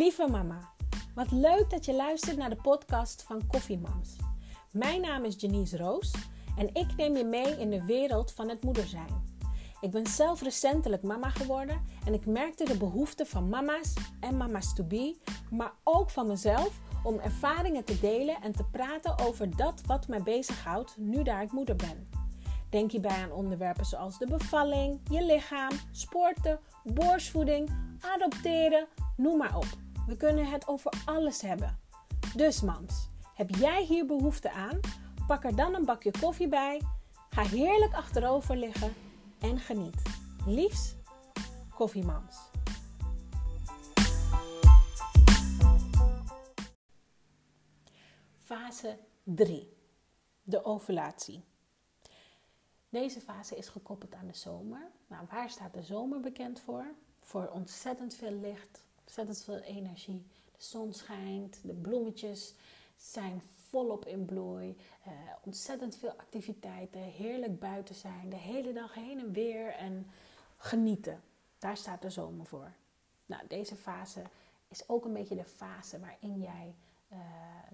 Lieve mama, wat leuk dat je luistert naar de podcast van Koffiemams. Mijn naam is Janice Roos en ik neem je mee in de wereld van het moeder zijn. Ik ben zelf recentelijk mama geworden en ik merkte de behoefte van mama's en mama's to be, maar ook van mezelf om ervaringen te delen en te praten over dat wat mij bezighoudt nu daar ik moeder ben. Denk hierbij aan onderwerpen zoals de bevalling, je lichaam, sporten, borstvoeding, adopteren, noem maar op. We kunnen het over alles hebben. Dus mams, heb jij hier behoefte aan? Pak er dan een bakje koffie bij, ga heerlijk achterover liggen en geniet. Liefs, koffiemams. Fase 3. De ovulatie. Deze fase is gekoppeld aan de zomer. Nou, waar staat de zomer bekend voor? Voor ontzettend veel licht, ontzettend veel energie. De zon schijnt, de bloemetjes zijn volop in bloei. Uh, ontzettend veel activiteiten, heerlijk buiten zijn, de hele dag heen en weer en genieten. Daar staat de zomer voor. Nou, deze fase is ook een beetje de fase waarin jij,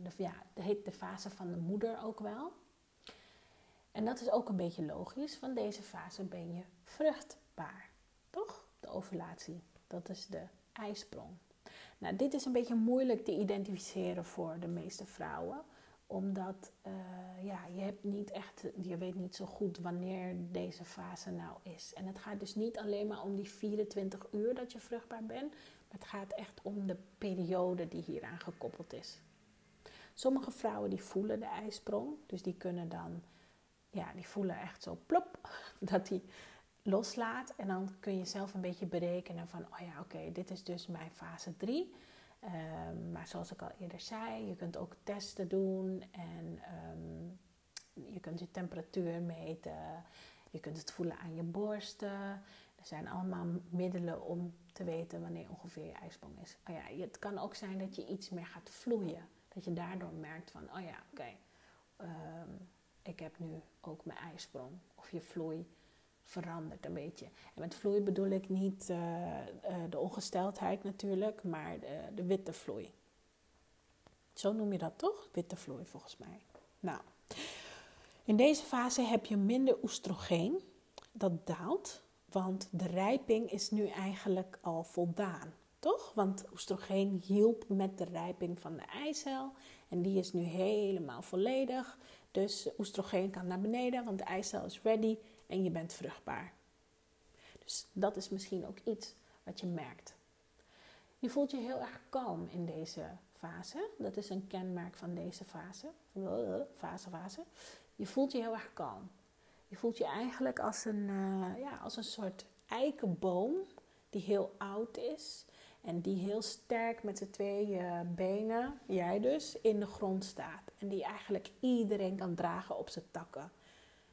de, ja, heet de fase van de moeder ook wel. En dat is ook een beetje logisch, van deze fase ben je vruchtbaar, toch? De ovulatie, dat is de ijsprong. Nou, dit is een beetje moeilijk te identificeren voor de meeste vrouwen, omdat uh, ja, je, hebt niet echt, je weet niet zo goed wanneer deze fase nou is. En het gaat dus niet alleen maar om die 24 uur dat je vruchtbaar bent, maar het gaat echt om de periode die hieraan gekoppeld is. Sommige vrouwen die voelen de ijsprong, dus die kunnen dan ja, die voelen echt zo plop, dat die loslaat. En dan kun je zelf een beetje berekenen van, oh ja, oké, dit is dus mijn fase 3. Ehm, maar zoals ik al eerder zei, je kunt ook testen doen en um, je kunt je temperatuur meten. Je kunt het voelen aan je borsten. Er zijn allemaal middelen om te weten wanneer ongeveer je ijsprong is. Oh ja, het kan ook zijn dat je iets meer gaat vloeien. Dat je daardoor merkt van, oh ja, oké, um, ik heb nu ook mijn ijsprong. Of je vloei verandert een beetje. En met vloei bedoel ik niet uh, uh, de ongesteldheid natuurlijk, maar de, de, witte vloei. Zo noem je dat toch? Witte vloei volgens mij. Nou, in deze fase heb je minder oestrogeen. Dat daalt, want de rijping is nu eigenlijk al voldaan. Toch? Want oestrogeen hielp met de rijping van de eicel. En die is nu helemaal volledig. Dus oestrogeen kan naar beneden, want de eicel is ready en je bent vruchtbaar. Dus dat is misschien ook iets wat je merkt. Je voelt je heel erg kalm in deze fase. Dat is een kenmerk van deze fase. Fase, fase. Je voelt je heel erg kalm. Je voelt je eigenlijk als een, uh, ja, als een soort eikenboom die heel oud is. En die heel sterk met zijn twee uh, benen, jij dus, in de grond staat. En die eigenlijk iedereen kan dragen op zijn takken.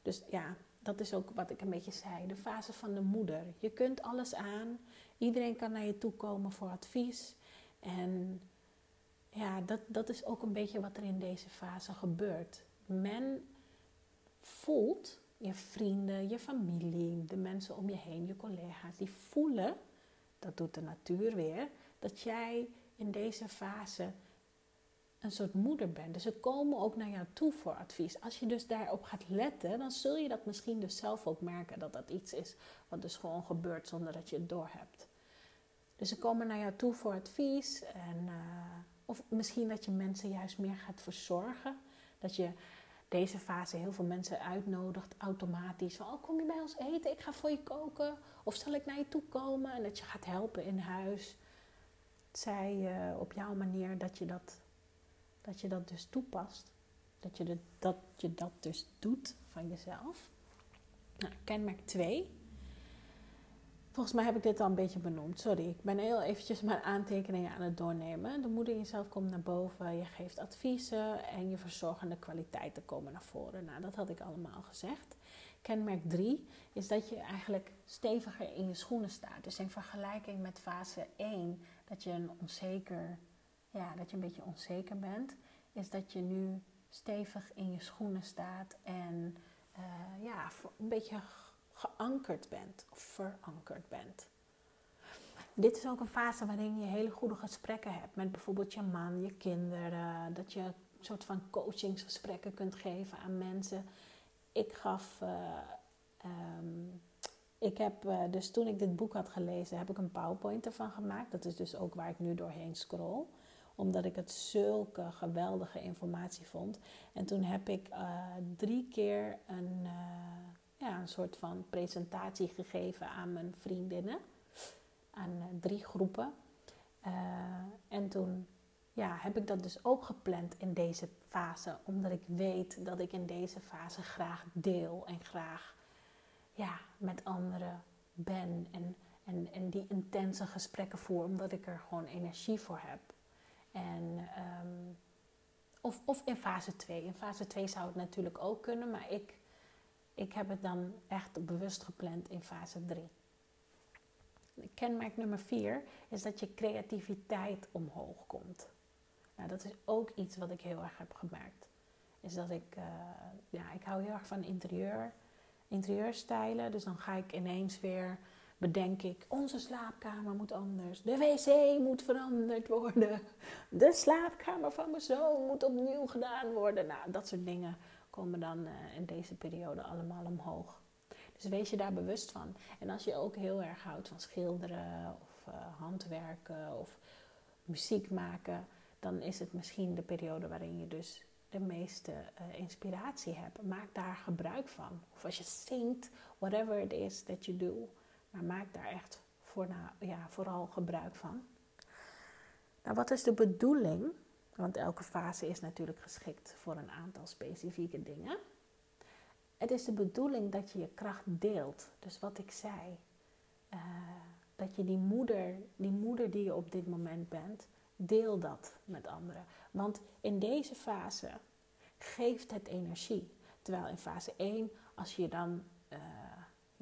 Dus ja, dat is ook wat ik een beetje zei. De fase van de moeder. Je kunt alles aan. Iedereen kan naar je toe komen voor advies. En ja, dat, dat is ook een beetje wat er in deze fase gebeurt. Men voelt, je vrienden, je familie, de mensen om je heen, je collega's, die voelen dat doet de natuur weer, dat jij in deze fase een soort moeder bent. Dus ze komen ook naar jou toe voor advies. Als je dus daarop gaat letten, dan zul je dat misschien dus zelf ook merken dat dat iets is wat dus gewoon gebeurt zonder dat je het doorhebt. Dus ze komen naar jou toe voor advies. En, uh, of misschien dat je mensen juist meer gaat verzorgen. Dat je deze fase heel veel mensen uitnodigt automatisch. Van, oh, kom je bij ons eten? Ik ga voor je koken. Of zal ik naar je toe komen? En dat je gaat helpen in huis. Zij uh, op jouw manier dat je dat, dat je dat dus toepast. Dat je, de, dat je dat dus doet van jezelf. Nou, kenmerk 2 Volgens mij heb ik dit al een beetje benoemd. Sorry, ik ben heel eventjes mijn aantekeningen aan het doornemen. De moeder in jezelf komt naar boven, je geeft adviezen en je verzorgende kwaliteiten komen naar voren. Nou, dat had ik allemaal gezegd. Kenmerk 3 is dat je eigenlijk steviger in je schoenen staat. Dus in vergelijking met fase 1, dat je een onzeker, ja, dat je een beetje onzeker bent, is dat je nu stevig in je schoenen staat en uh, ja, een beetje geankerd bent of verankerd bent. dit is ook een fase waarin je hele goede gesprekken hebt met bijvoorbeeld je man, je kinderen. Dat je een soort van coachingsgesprekken kunt geven aan mensen. Ik gaf. Uh, um, ik heb uh, dus toen ik dit boek had gelezen, heb ik een PowerPoint ervan gemaakt. Dat is dus ook waar ik nu doorheen scroll omdat ik het zulke geweldige informatie vond. En toen heb ik uh, drie keer een, uh, ja, een soort van presentatie gegeven aan mijn vriendinnen. Aan uh, drie groepen. en toen ja, heb ik dat dus ook gepland in deze fase. Omdat ik weet dat ik in deze fase graag deel en graag ja, met anderen ben. En, en, en die intense gesprekken voer, omdat ik er gewoon energie voor heb. En, um, of, of in fase 2. In fase 2 zou het natuurlijk ook kunnen, maar ik, ik heb het dan echt bewust gepland in fase 3. Kenmerk nummer 4 is dat je creativiteit omhoog komt. Nou, dat is ook iets wat ik heel erg heb gemerkt. Is dat ik, uh, ja, ik hou heel erg van interieur, interieurstijlen. Dus dan ga ik ineens weer bedenk ik, onze slaapkamer moet anders. De wc moet veranderd worden. De slaapkamer van mijn zoon moet opnieuw gedaan worden. Nou, dat soort dingen komen dan uh, in deze periode allemaal omhoog. Dus wees je daar bewust van. En als je ook heel erg houdt van schilderen of uh, handwerken of muziek maken, dan is het misschien de periode waarin je dus de meeste uh, inspiratie hebt. Maak daar gebruik van. Of als je zingt, whatever it is that you do. Maar maak daar echt voor ja, vooral gebruik van. Nou, wat is de bedoeling? Want elke fase is natuurlijk geschikt voor een aantal specifieke dingen. Het is de bedoeling dat je je kracht deelt. Dus wat ik zei, uh, dat je die moeder, die moeder die je op dit moment bent, deel dat met anderen. Want in deze fase geeft het energie. Terwijl in fase 1, als je dan uh,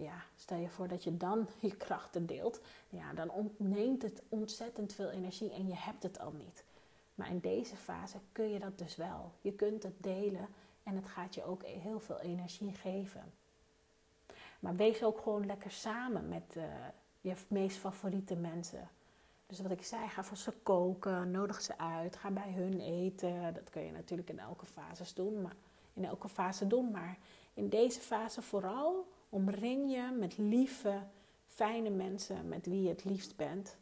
ja, stel je voor dat je dan je krachten deelt. Ja, dan ontneemt het ontzettend veel energie en je hebt het al niet. Maar in deze fase kun je dat dus wel. Je kunt het delen en het gaat je ook heel veel energie geven. Maar wees ook gewoon lekker samen met uh, je meest favoriete mensen. Dus wat ik zei, ga voor ze koken, nodig ze uit, ga bij hun eten. Dat kun je natuurlijk in elke fase doen, maar in elke fase doen. Maar in deze fase vooral Omring je met lieve, fijne mensen met wie je het liefst bent.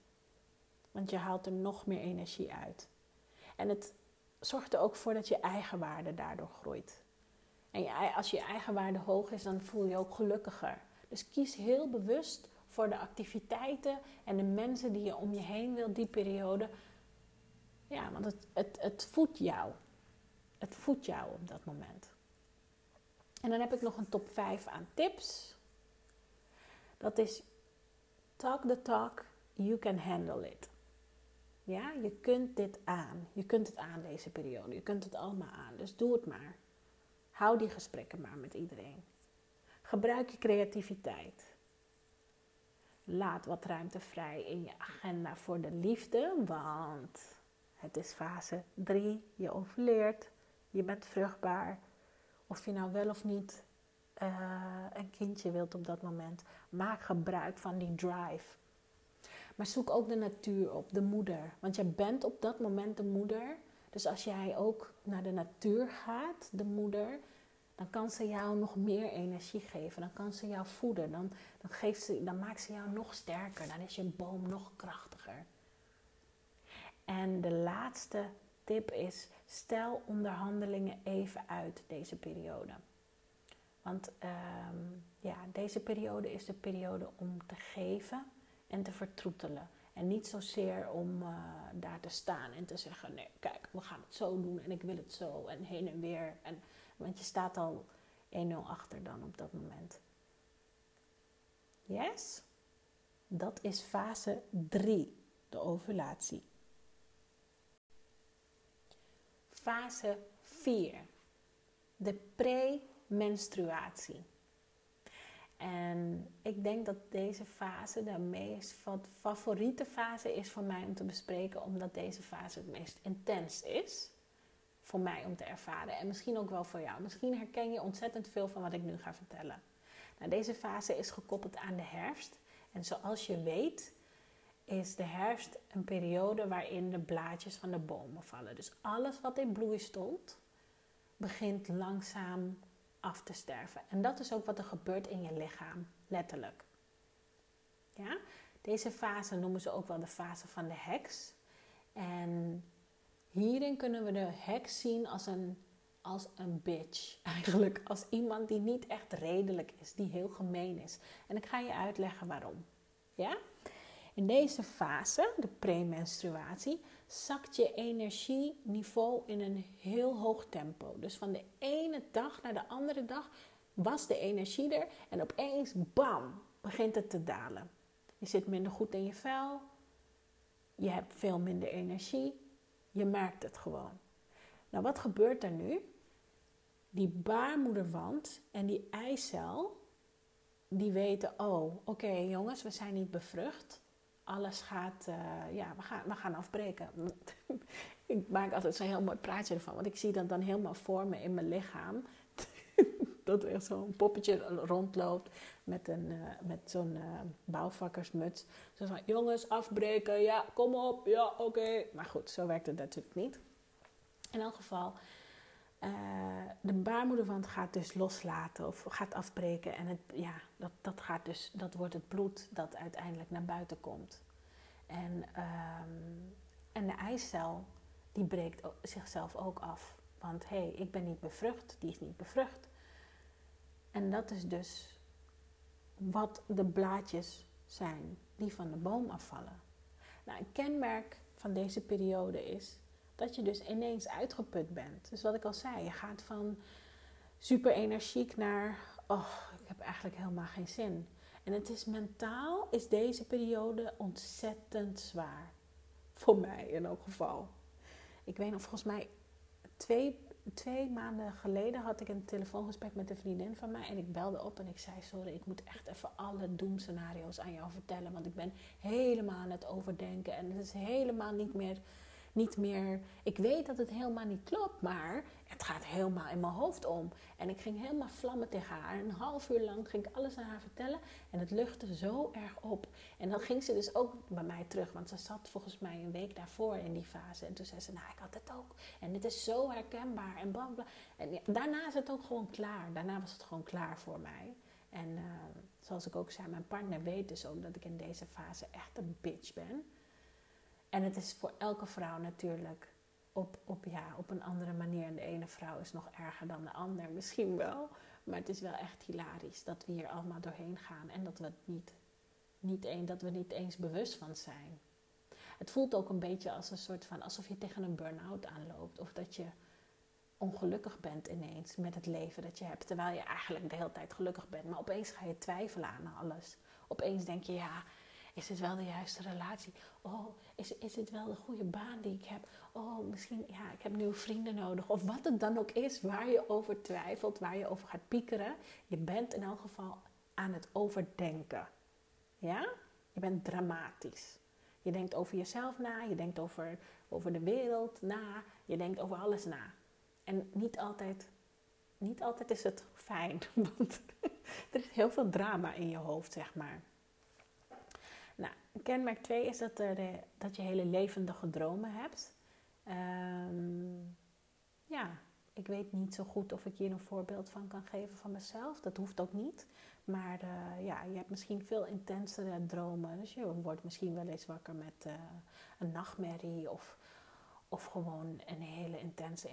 Want je haalt er nog meer energie uit. En het zorgt er ook voor dat je eigenwaarde daardoor groeit. En als je eigenwaarde hoog is, dan voel je je ook gelukkiger. Dus kies heel bewust voor de activiteiten en de mensen die je om je heen wil die periode. Ja, want het, het, het voedt jou. Het voedt jou op dat moment. En dan heb ik nog een top 5 aan tips. Dat is talk the talk, you can handle it. Ja, je kunt dit aan. Je kunt het aan deze periode. Je kunt het allemaal aan. Dus doe het maar. Hou die gesprekken maar met iedereen. Gebruik je creativiteit. Laat wat ruimte vrij in je agenda voor de liefde, want het is fase 3. Je overleert, je bent vruchtbaar, of je nou wel of niet uh, een kindje wilt op dat moment. Maak gebruik van die drive. Maar zoek ook de natuur op, de moeder. Want je bent op dat moment de moeder. Dus als jij ook naar de natuur gaat, de moeder, dan kan ze jou nog meer energie geven. Dan kan ze jou voeden. Dan, dan, geeft ze, dan maakt ze jou nog sterker. Dan is je boom nog krachtiger. En de laatste tip is: stel onderhandelingen even uit deze periode. Want ehm, ja, deze periode is de periode om te geven en te vertroetelen. En niet zozeer om uh, daar te staan en te zeggen: nee, kijk, we gaan het zo doen en ik wil het zo en heen en weer. En, want je staat al 1-0 achter dan op dat moment. Yes? Dat is fase 3, de ovulatie. Fase 4. De premenstruatie. En ik denk dat deze fase de meest favoriete fase is voor mij om te bespreken, omdat deze fase het meest intens is. Voor mij om te ervaren en misschien ook wel voor jou. Misschien herken je ontzettend veel van wat ik nu ga vertellen. Nou, deze fase is gekoppeld aan de herfst. En zoals je weet, is de herfst een periode waarin de blaadjes van de bomen vallen. Dus alles wat in bloei stond, begint langzaam af te sterven. En dat is ook wat er gebeurt in je lichaam, letterlijk. Ja? Deze fase noemen ze ook wel de fase van de heks. En hierin kunnen we de heks zien als een, als een bitch. Eigenlijk als iemand die niet echt redelijk is, die heel gemeen is. En ik ga je uitleggen waarom. Ja? In deze fase, de premenstruatie, zakt je energieniveau in een heel hoog tempo. Dus van de ene dag naar de andere dag was de energie er en opeens, bam, begint het te dalen. Je zit minder goed in je vel, je hebt veel minder energie, je merkt het gewoon. Nou, wat gebeurt er nu? Die baarmoederwand en die eicel, die weten, oh, oké jongens, we zijn niet bevrucht alles gaat, uh, ja, we gaan, we gaan afbreken. ik maak altijd zo'n heel mooi praatje ervan, want ik zie dat dan helemaal voor me in mijn lichaam. dat er zo'n poppetje rondloopt met, een, uh, met zo'n uh, bouwvakkersmuts. Zo van, jongens, afbreken, ja, kom op, ja, oké. Maar goed, zo werkt het natuurlijk niet. In elk geval, uh, de baarmoederwand gaat dus loslaten of gaat afbreken. En het, ja, dat, dat, gaat dus, dat wordt het bloed dat uiteindelijk naar buiten komt. En, um, en de eicel die breekt zichzelf ook af. Want hé, hey, ik ben niet bevrucht, die is niet bevrucht. En dat is dus wat de blaadjes zijn die van de boom afvallen. Nou, een kenmerk van deze periode is dat je dus ineens uitgeput bent. Dus wat ik al zei, je gaat van super energiek naar, oh, ik heb eigenlijk helemaal geen zin. En het is mentaal, is deze periode ontzettend zwaar. Voor mij in elk geval. Ik weet nog, volgens mij twee, twee maanden geleden had ik een telefoongesprek met een vriendin van mij. En ik belde op en ik zei, sorry, ik moet echt even alle doemscenario's aan jou vertellen. Want ik ben helemaal aan het overdenken. En het is helemaal niet meer niet meer. Ik weet dat het helemaal niet klopt, maar het gaat helemaal in mijn hoofd om. En ik ging helemaal vlammen tegen haar. En een half uur lang ging ik alles aan haar vertellen. En het luchtte zo erg op. En dan ging ze dus ook bij mij terug. Want ze zat volgens mij een week daarvoor in die fase. En toen zei ze, nou ik had het ook. En dit is zo herkenbaar. En bla bla. En daarna is het ook gewoon klaar. Daarna was het gewoon klaar voor mij. En uh, zoals ik ook zei, mijn partner weet dus ook dat ik in deze fase echt een bitch ben. En het is voor elke vrouw natuurlijk op, op, ja, op een andere manier. En de ene vrouw is nog erger dan de ander, misschien wel. Maar het is wel echt hilarisch dat we hier allemaal doorheen gaan. En dat we het niet, niet een, dat we niet eens bewust van zijn. Het voelt ook een beetje als een soort van alsof je tegen een burn-out aanloopt. Of dat je ongelukkig bent ineens met het leven dat je hebt. Terwijl je eigenlijk de hele tijd gelukkig bent. Maar opeens ga je twijfelen aan alles. Opeens denk je, ja, is het wel de juiste relatie? Oh, is, is het wel de goede baan die ik heb? Oh, misschien, ja, ik heb nieuwe vrienden nodig. Of wat het dan ook is waar je over twijfelt, waar je over gaat piekeren. Je bent in elk geval aan het overdenken. Ja? Je bent dramatisch. Je denkt over jezelf na, je denkt over, over de wereld na, je denkt over alles na. En niet altijd, niet altijd is het fijn, want er is heel veel drama in je hoofd, zeg maar. Nou, kenmerk 2 is dat, er, eh, dat je hele levendige dromen hebt. Um, ja, ik weet niet zo goed of ik hier een voorbeeld van kan geven van mezelf. Dat hoeft ook niet. Maar uh, ja, je hebt misschien veel intensere dromen. Dus je wordt misschien wel eens wakker met uh, een nachtmerrie of, of gewoon een hele intense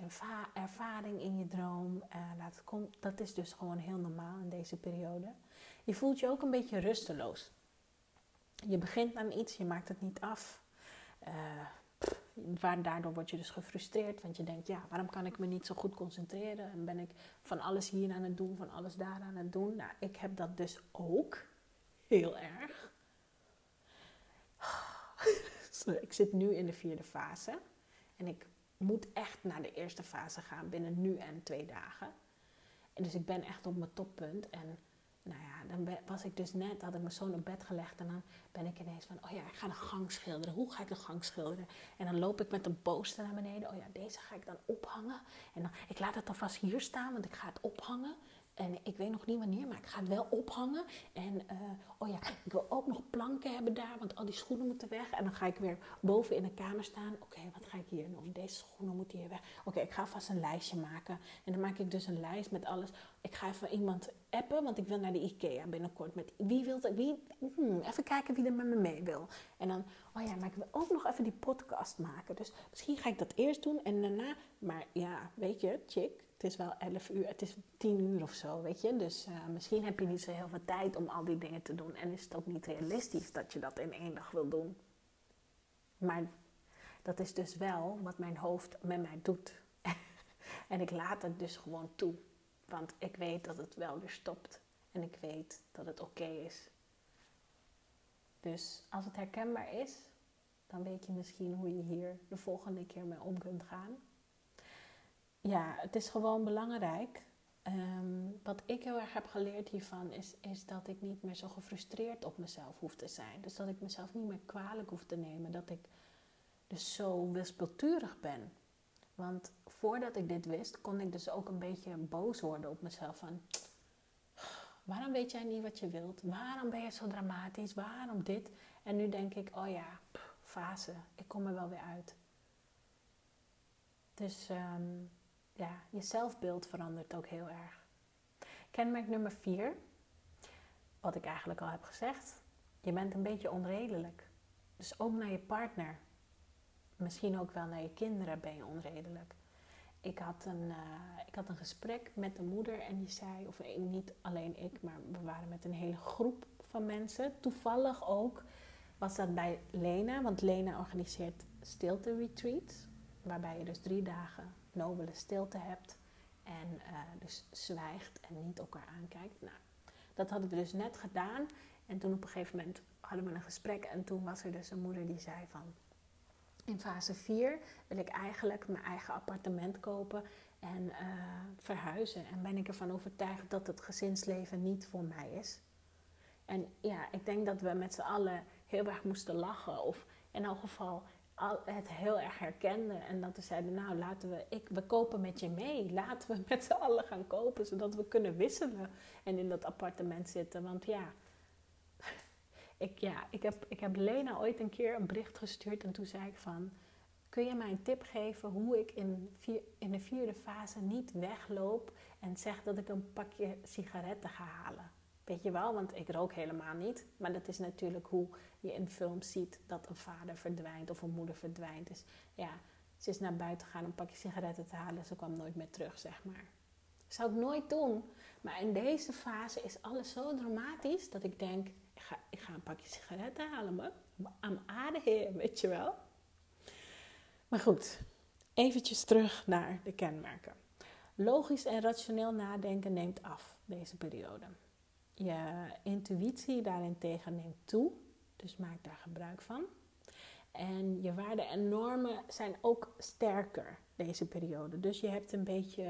ervaring in je droom. Dat, komt, dat is dus gewoon heel normaal in deze periode. Je voelt je ook een beetje rusteloos je begint aan iets, je maakt het niet af. Uh, daardoor word je dus gefrustreerd, want je denkt, ja, waarom kan ik me niet zo goed concentreren? En ben ik van alles hier aan het doen, van alles daar aan het doen? Nou, ik heb dat dus ook heel erg. ik zit nu in de vierde fase en ik moet echt naar de eerste fase gaan binnen nu en twee dagen. En dus ik ben echt op mijn toppunt en nou ja, dan was ik dus net, had ik mijn zoon op bed gelegd en dan ben ik ineens van, oh ja, ik ga de gang schilderen. Hoe ga ik de gang schilderen? En dan loop ik met een poster naar beneden. Oh ja, deze ga ik dan ophangen. En dan, ik laat het alvast hier staan, want ik ga het ophangen. En ik weet nog niet wanneer, maar ik ga het wel ophangen. En eh, oh ja, ik wil ook nog planken hebben daar, want al die schoenen moeten weg. En dan ga ik weer boven in de kamer staan. Oké, wat ga ik hier doen? Deze schoenen moeten hier weg. Oké, ik ga vast een lijstje maken. En dan maak ik dus een lijst met alles. Ik ga even iemand appen, want ik wil naar de IKEA binnenkort. Met wie wil wie? Hmm, even kijken wie er met me mee wil. En dan, oh ja, maar ik wil ook nog even die podcast maken. Dus misschien ga ik dat eerst doen en daarna. Maar ja, weet je, chick het is wel 11 uur, het is 10 uur of zo, weet je. Dus uh, misschien heb je niet zo heel veel tijd om al die dingen te doen. En is het ook niet realistisch dat je dat in één dag wil doen. Maar dat is dus wel wat mijn hoofd met mij doet. en ik laat het dus gewoon toe. Want ik weet dat het wel weer stopt. En ik weet dat het oké is. Dus als het herkenbaar is, dan weet je misschien hoe je hier de volgende keer mee om kunt gaan ja, het is gewoon belangrijk. Ehm, wat ik heel erg heb geleerd hiervan is, is dat ik niet meer zo gefrustreerd op mezelf hoef te zijn. Dus dat ik mezelf niet meer kwalijk hoef te nemen. Dat ik dus zo wispelturig ben. Want voordat ik dit wist, kon ik dus ook een beetje boos worden op mezelf. Van, waarom weet jij niet wat je wilt? Waarom ben je zo dramatisch? Waarom dit? En nu denk ik, oh ja, fase. Ik kom er wel weer uit. Dus um, ja, je zelfbeeld verandert ook heel erg. Kenmerk nummer vier, wat ik eigenlijk al heb gezegd, je bent een beetje onredelijk. Dus ook naar je partner, misschien ook wel naar je kinderen ben je onredelijk. Ik had een, uh, ik had een gesprek met de moeder en die zei, of niet alleen ik, maar we waren met een hele groep van mensen. Toevallig ook was dat bij Lena, want Lena organiseert stilte retreats, waarbij je dus drie dagen nobele stilte hebt en uh, dus zwijgt en niet elkaar aankijkt. Nou, dat hadden we dus net gedaan. En toen op een gegeven moment hadden we een gesprek en toen was er dus een moeder die zei van... In fase 4 wil ik eigenlijk mijn eigen appartement kopen en uh, verhuizen. En ben ik ervan overtuigd dat het gezinsleven niet voor mij is. En ja, ik denk dat we met z'n allen heel erg moesten lachen. Of in elk geval het heel erg herkenden. En dat we zeiden, nou laten we, ik, we kopen met je mee. Laten we met z'n allen gaan kopen, zodat we kunnen wisselen en in dat appartement zitten. Want ja, ik, ja, ik, heb, ik heb Lena ooit een keer een bericht gestuurd en toen zei ik van... Kun je mij een tip geven hoe ik in, vier, in de vierde fase niet wegloop en zeg dat ik een pakje sigaretten ga halen? Weet je wel, want ik rook helemaal niet. Maar dat is natuurlijk hoe je in films ziet dat een vader verdwijnt of een moeder verdwijnt. Dus ja, ze is naar buiten gegaan om een pakje sigaretten te halen. Ze kwam nooit meer terug, zeg maar. zou ik nooit doen. Maar in deze fase is alles zo dramatisch dat ik denk, ik ga, ik ga een pakje sigaretten halen, maar aan aarde heer, weet je wel. Maar goed, eventjes terug naar de kenmerken. Logisch en rationeel nadenken neemt af deze periode. Je intuïtie daarentegen neemt toe, dus maak daar gebruik van. En je waarden en normen zijn ook sterker deze periode. Dus je hebt een beetje.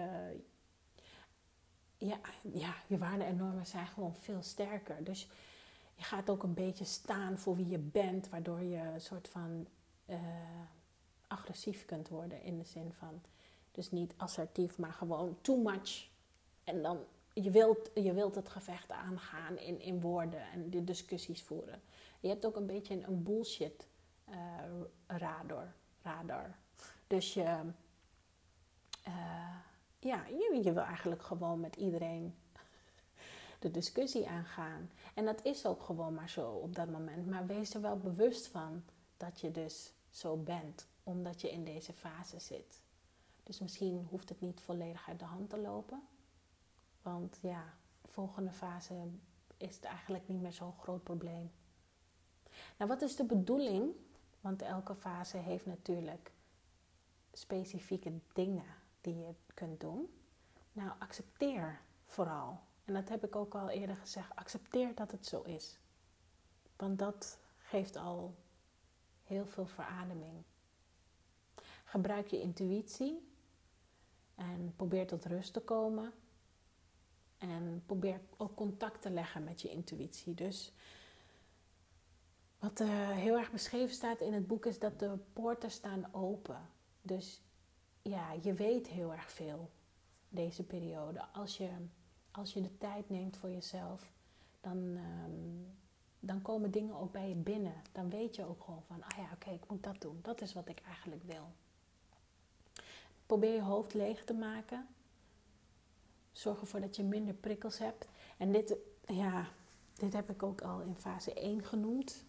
Ja, ja, je waarden en normen zijn gewoon veel sterker. Dus je gaat ook een beetje staan voor wie je bent, waardoor je een soort van uh, agressief kunt worden in de zin van. Dus niet assertief, maar gewoon too much. En dan je wilt, je wilt het gevecht aangaan in, in woorden en de discussies voeren. Je hebt ook een beetje een, bullshit uh, radar, radar. Dus je, uh, ja, je, je wil eigenlijk gewoon met iedereen de discussie aangaan. En dat is ook gewoon maar zo op dat moment. Maar wees er wel bewust van dat je dus zo bent, omdat je in deze fase zit. Dus misschien hoeft het niet volledig uit de hand te lopen. Want ja, de volgende fase is het eigenlijk niet meer zo'n groot probleem. Nou, wat is de bedoeling? Want elke fase heeft natuurlijk specifieke dingen die je kunt doen. Nou, accepteer vooral. En dat heb ik ook al eerder gezegd. Accepteer dat het zo is. Want dat geeft al heel veel verademing. Gebruik je intuïtie en probeer tot rust te komen. En probeer ook contact te leggen met je intuïtie. Dus wat uh, heel erg beschreven staat in het boek is dat de poorten staan open. Dus ja, je weet heel erg veel deze periode. Als je als je de tijd neemt voor jezelf, dan, ehm, dan komen dingen ook bij je binnen. Dan weet je ook gewoon van, ah ja, oké, ik moet dat doen. Dat is wat ik eigenlijk wil. Probeer je hoofd leeg te maken. Zorg ervoor dat je minder prikkels hebt. En dit, ja, dit heb ik ook al in fase 1 genoemd.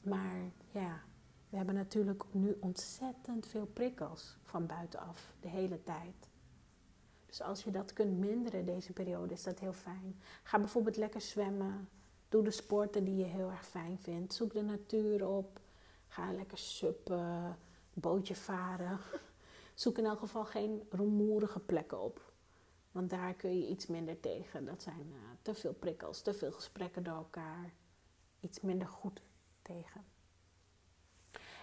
Maar ja, we hebben natuurlijk nu ontzettend veel prikkels van buitenaf, de hele tijd. Dus als je dat kunt minderen deze periode, is dat heel fijn. Ga bijvoorbeeld lekker zwemmen. Doe de sporten die je heel erg fijn vindt. Zoek de natuur op. Ga lekker suppen, bootje varen. Zoek in elk geval geen rumoerige plekken op. Want daar kun je iets minder tegen. Dat zijn uh, te veel prikkels, te veel gesprekken door elkaar. Iets minder goed tegen.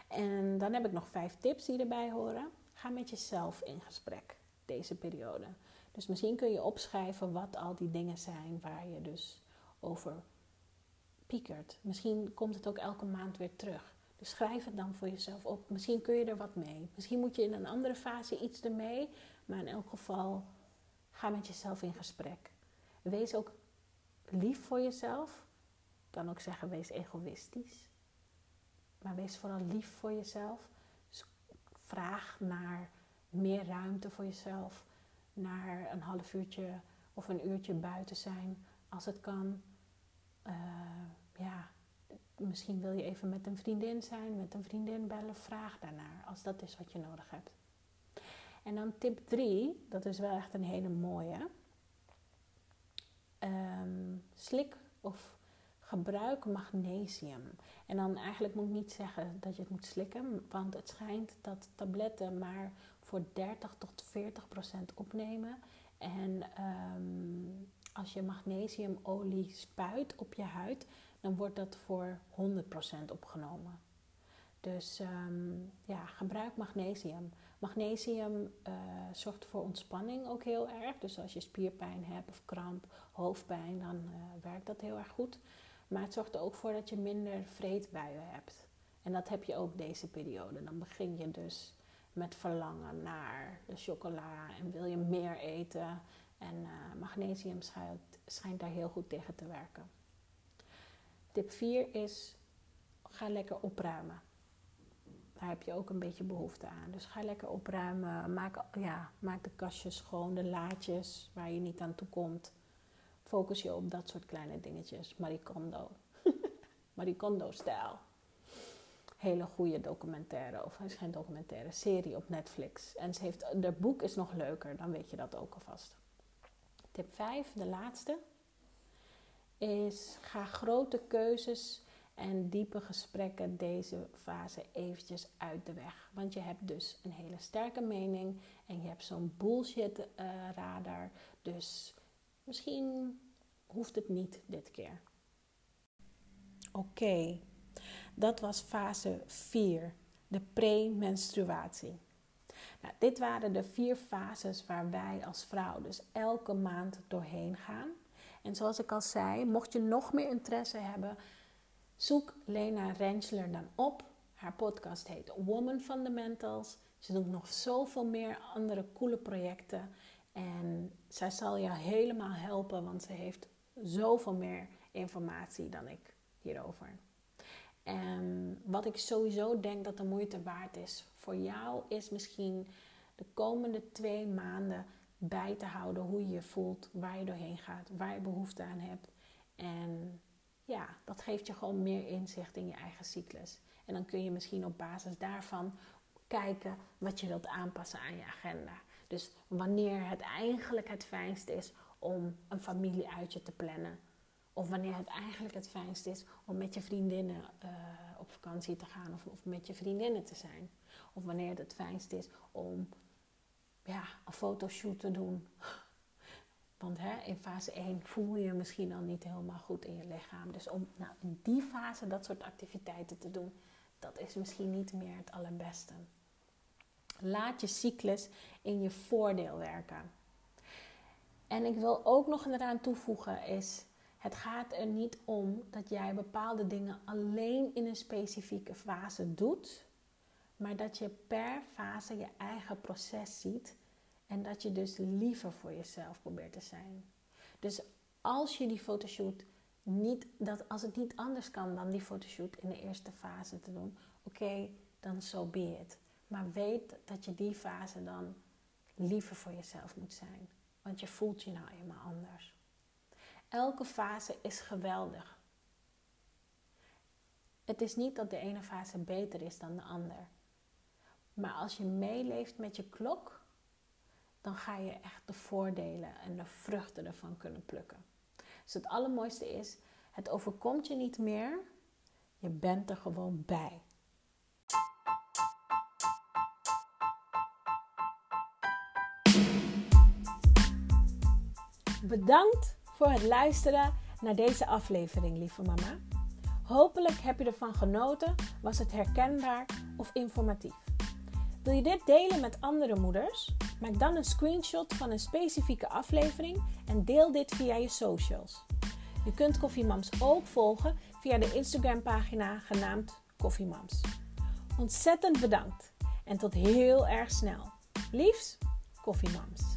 En dan heb ik nog vijf tips die erbij horen. Ga met jezelf in gesprek deze periode. Dus misschien kun je opschrijven wat al die dingen zijn waar je dus over piekert. Misschien komt het ook elke maand weer terug. Dus schrijf het dan voor jezelf op. Misschien kun je er wat mee. Misschien moet je in een andere fase iets ermee. Maar in elk geval, ga met jezelf in gesprek. Wees ook lief voor jezelf. Ik kan ook zeggen, wees egoïstisch. Maar wees vooral lief voor jezelf. Dus vraag naar meer ruimte voor jezelf. Naar een half uurtje of een uurtje buiten zijn als het kan. Uh, ja, misschien wil je even met een vriendin zijn, met een vriendin bellen. Vraag daarnaar als dat is wat je nodig hebt. En dan tip 3, dat is wel echt een hele mooie. Um, slik of gebruik magnesium. En dan eigenlijk moet ik niet zeggen dat je het moet slikken, want het schijnt dat tabletten maar voor 30 tot 40 procent opnemen. En um, als je magnesiumolie spuit op je huid, dan wordt dat voor 100 procent opgenomen. Dus um, ja, gebruik magnesium. Magnesium uh, zorgt voor ontspanning ook heel erg. Dus als je spierpijn hebt of kramp, hoofdpijn, dan uh, werkt dat heel erg goed. Maar het zorgt er ook voor dat je minder vreedbuien hebt. En dat heb je ook deze periode. Dan begin je dus met verlangen naar de chocola en wil je meer eten. En uh, magnesium schijnt, schijnt daar heel goed tegen te werken. Tip 4 is: ga lekker opruimen. Daar heb je ook een beetje behoefte aan. Dus ga lekker opruimen. Maak, ja, maak de kastjes schoon, de laadjes waar je niet aan toe komt focus je op dat soort kleine dingetjes. Marie Kondo. Marie Kondo-stijl. Hele goede documentaire, of is geen documentaire, serie op Netflix. En ze heeft, de boek is nog leuker, dan weet je dat ook alvast. Tip 5, de laatste, is ga grote keuzes en diepe gesprekken deze fase eventjes uit de weg. Want je hebt dus een hele sterke mening en je hebt zo'n bullshit uh, radar. Dus Misschien hoeft het niet dit keer. Oké, dat was fase 4, de premenstruatie. Nou, dit waren de vier fases waar wij als vrouw dus elke maand doorheen gaan. En zoals ik al zei, mocht je nog meer interesse hebben, zoek Lena Rensler dan op. Haar podcast heet Woman Fundamentals. Ze doet nog zoveel meer andere coole projecten. En zij zal je helemaal helpen, want ze heeft zoveel meer informatie dan ik hierover. En wat ik sowieso denk dat de moeite waard is voor jou, is misschien de komende twee maanden bij te houden hoe je je voelt, waar je doorheen gaat, waar je behoefte aan hebt. En ja, dat geeft je gewoon meer inzicht in je eigen cyclus. En dan kun je misschien op basis daarvan kijken wat je wilt aanpassen aan je agenda. Dus wanneer het eigenlijk het fijnst is om een familieuitje te plannen. Of wanneer het eigenlijk het fijnst is om met je vriendinnen uh, op vakantie te gaan of, of, met je vriendinnen te zijn. Of wanneer het het fijnst is om ja, een fotoshoot te doen. Want hè, in fase 1 voel je je misschien al niet helemaal goed in je lichaam. Dus om nou, in die fase dat soort activiteiten te doen, dat is misschien niet meer het allerbeste. Laat je cyclus in je voordeel werken. En ik wil ook nog eraan toevoegen is, het gaat er niet om dat jij bepaalde dingen alleen in een specifieke fase doet, maar dat je per fase je eigen proces ziet en dat je dus liever voor jezelf probeert te zijn. Dus als je die fotoshoot niet, dat als het niet anders kan dan die fotoshoot in de eerste fase te doen, oké, dan so be it. Maar weet dat je die fase dan liever voor jezelf moet zijn. Want je voelt je nou eenmaal anders. Elke fase is geweldig. Het is niet dat de ene fase beter is dan de ander. Maar als je meeleeft met je klok, dan ga je echt de voordelen en de vruchten ervan kunnen plukken. Dus het allermooiste is, het overkomt je niet meer, je bent er gewoon bij. Bedankt voor het luisteren naar deze aflevering, lieve mama. Hopelijk heb je ervan genoten, was het herkenbaar of informatief. Wil je dit delen met andere moeders? Maak dan een screenshot van een specifieke aflevering en deel dit via je socials. Je kunt Koffiemams ook volgen via de Instagram pagina genaamd Koffiemams. Ontzettend bedankt en tot heel erg snel. Liefs, Koffiemams.